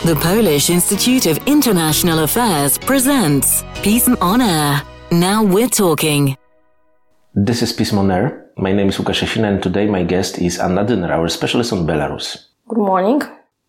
The Polish Institute of International Affairs presents Pism on Air. Now we're talking. This is Pism on Air. My name is Łukasz Jasina and today my guest is Anna Dyner, our specialist on Belarus. Good morning.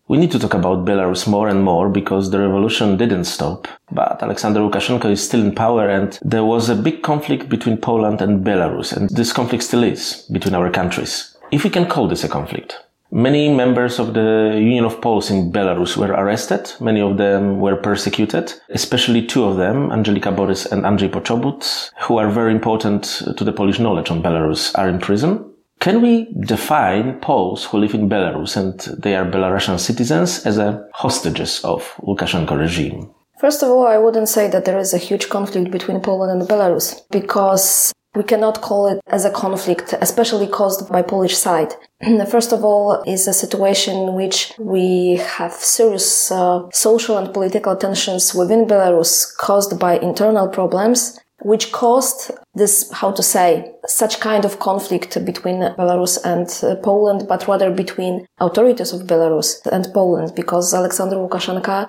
We need to talk about Belarus more and more because the revolution didn't stop. But Alexander Lukashenko is still in power and there was a big conflict between Poland and Belarus and this conflict still is between our countries. If we can call this a conflict. Many members of the Union of Poles in Belarus were arrested. Many of them were persecuted, especially two of them, Angelika Borys and Andrzej Poczobut, who are very important to the Polish knowledge on Belarus, are in prison. Can we define Poles who live in Belarus and they are Belarusian citizens as a hostages of Lukashenko regime? First of all, I wouldn't say that there is a huge conflict between Poland and Belarus because we cannot call it as a conflict, especially caused by Polish side. First of all, is a situation in which we have serious uh, social and political tensions within Belarus caused by internal problems, which caused this, how to say, such kind of conflict between Belarus and uh, Poland, but rather between authorities of Belarus and Poland, because Alexander Lukashenko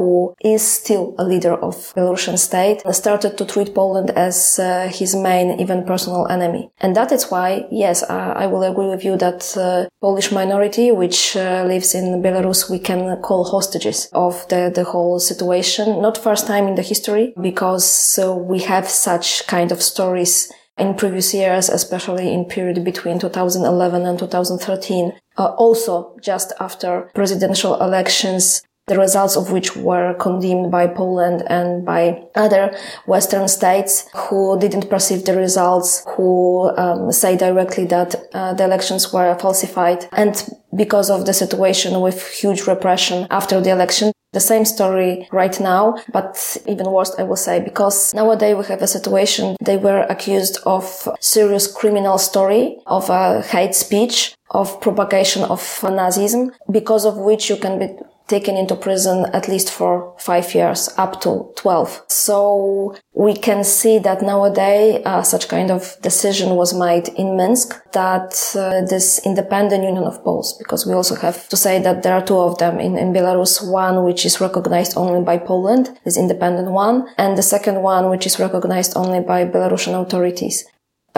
who is still a leader of Belarusian state, started to treat Poland as uh, his main, even personal enemy. And that is why, yes, uh, I will agree with you that uh, Polish minority, which uh, lives in Belarus, we can call hostages of the, the whole situation. Not first time in the history, because uh, we have such kind of stories in previous years, especially in period between 2011 and 2013. Uh, also, just after presidential elections, the results of which were condemned by Poland and by other Western states who didn't perceive the results, who um, say directly that uh, the elections were falsified. And because of the situation with huge repression after the election, the same story right now, but even worse, I will say, because nowadays we have a situation they were accused of serious criminal story, of a hate speech, of propagation of Nazism, because of which you can be taken into prison at least for five years, up to 12. So we can see that nowadays uh, such kind of decision was made in Minsk that uh, this independent union of Poles, because we also have to say that there are two of them in, in Belarus, one which is recognized only by Poland, this independent one, and the second one which is recognized only by Belarusian authorities.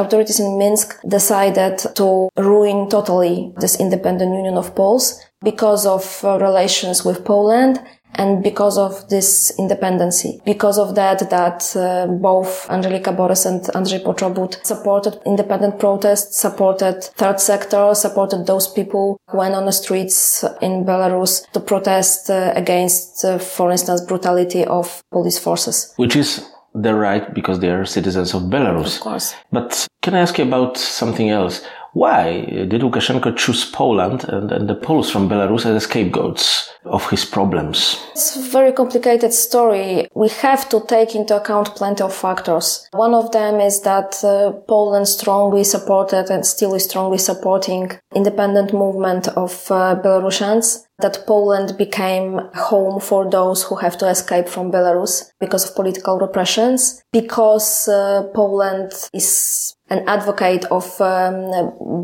Authorities in Minsk decided to ruin totally this independent union of Poles because of uh, relations with Poland and because of this independency. Because of that, that uh, both Angelika Borys and Andrzej Poczobut supported independent protests, supported third sector, supported those people who went on the streets in Belarus to protest uh, against, uh, for instance, brutality of police forces. Which is their right because they are citizens of Belarus. Of course. But can I ask you about something else? Why did Lukashenko choose Poland and, and the Poles from Belarus as scapegoats of his problems? It's a very complicated story. We have to take into account plenty of factors. One of them is that uh, Poland strongly supported and still is strongly supporting independent movement of uh, Belarusians that Poland became home for those who have to escape from Belarus because of political repressions, because uh, Poland is an advocate of um,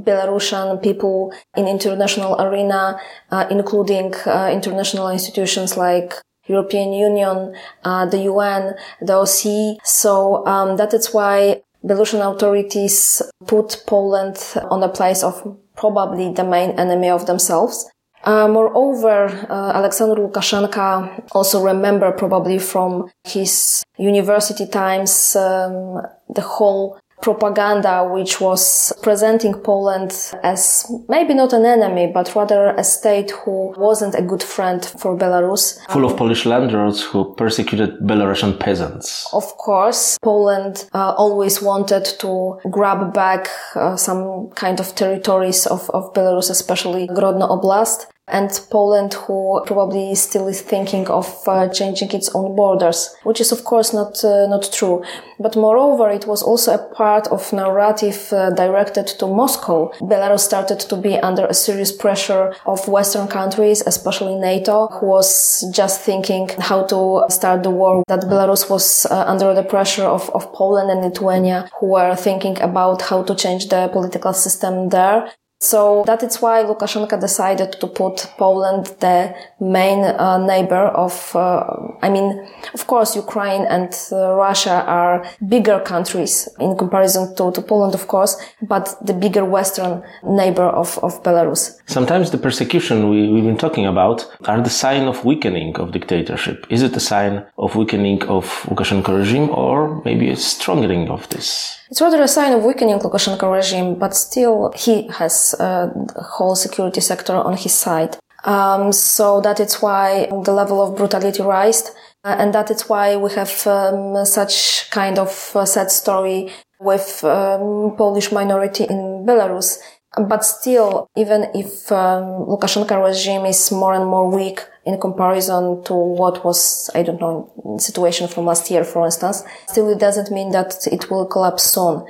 Belarusian people in international arena, uh, including uh, international institutions like European Union, uh, the UN, the OSCE. So um, that is why Belarusian authorities put Poland on the place of probably the main enemy of themselves. Uh, moreover, uh, Alexander Lukashenko also remember probably from his university times um, the whole propaganda which was presenting Poland as maybe not an enemy, but rather a state who wasn't a good friend for Belarus. Full of Polish landlords who persecuted Belarusian peasants. Of course, Poland uh, always wanted to grab back uh, some kind of territories of, of Belarus, especially Grodno Oblast and Poland, who probably still is thinking of uh, changing its own borders, which is of course not uh, not true. But moreover, it was also a part of narrative uh, directed to Moscow. Belarus started to be under a serious pressure of Western countries, especially NATO, who was just thinking how to start the war. That Belarus was uh, under the pressure of, of Poland and Lithuania, who were thinking about how to change the political system there So that is why Lukashenko decided to put Poland the main uh, neighbor of, uh, I mean, of course, Ukraine and uh, Russia are bigger countries in comparison to, to Poland, of course, but the bigger Western neighbor of, of Belarus. Sometimes the persecution we, we've been talking about are the sign of weakening of dictatorship. Is it a sign of weakening of Lukashenko regime or maybe a strengthening of this? It's rather a sign of weakening Lukashenko regime, but still he has uh, the whole security sector on his side. Um, so that is why the level of brutality rised. Uh, and that is why we have um, such kind of uh, sad story with um, Polish minority in Belarus. But still, even if um, Lukashenko regime is more and more weak in comparison to what was, I don't know, situation from last year, for instance, still it doesn't mean that it will collapse soon.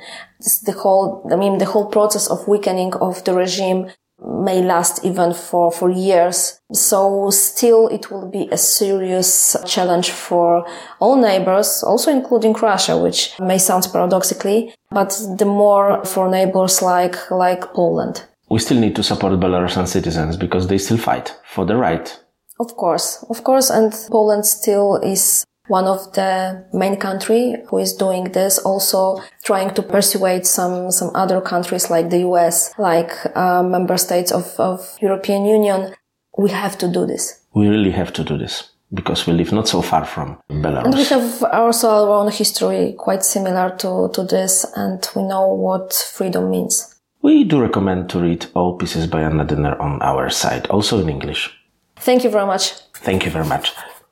the whole, I mean, the whole process of weakening of the regime may last even for, for years. So still it will be a serious challenge for all neighbors, also including Russia, which may sound paradoxically, but the more for neighbors like, like Poland. We still need to support Belarusian citizens because they still fight for the right. Of course, of course, and Poland still is one of the main country who is doing this, also trying to persuade some, some other countries like the US, like uh, member states of, of European Union. We have to do this. We really have to do this because we live not so far from Belarus. And we have also our own history quite similar to, to this and we know what freedom means. We do recommend to read all pieces by Anna Dyner on our site, also in English. Thank you very much. Thank you very much.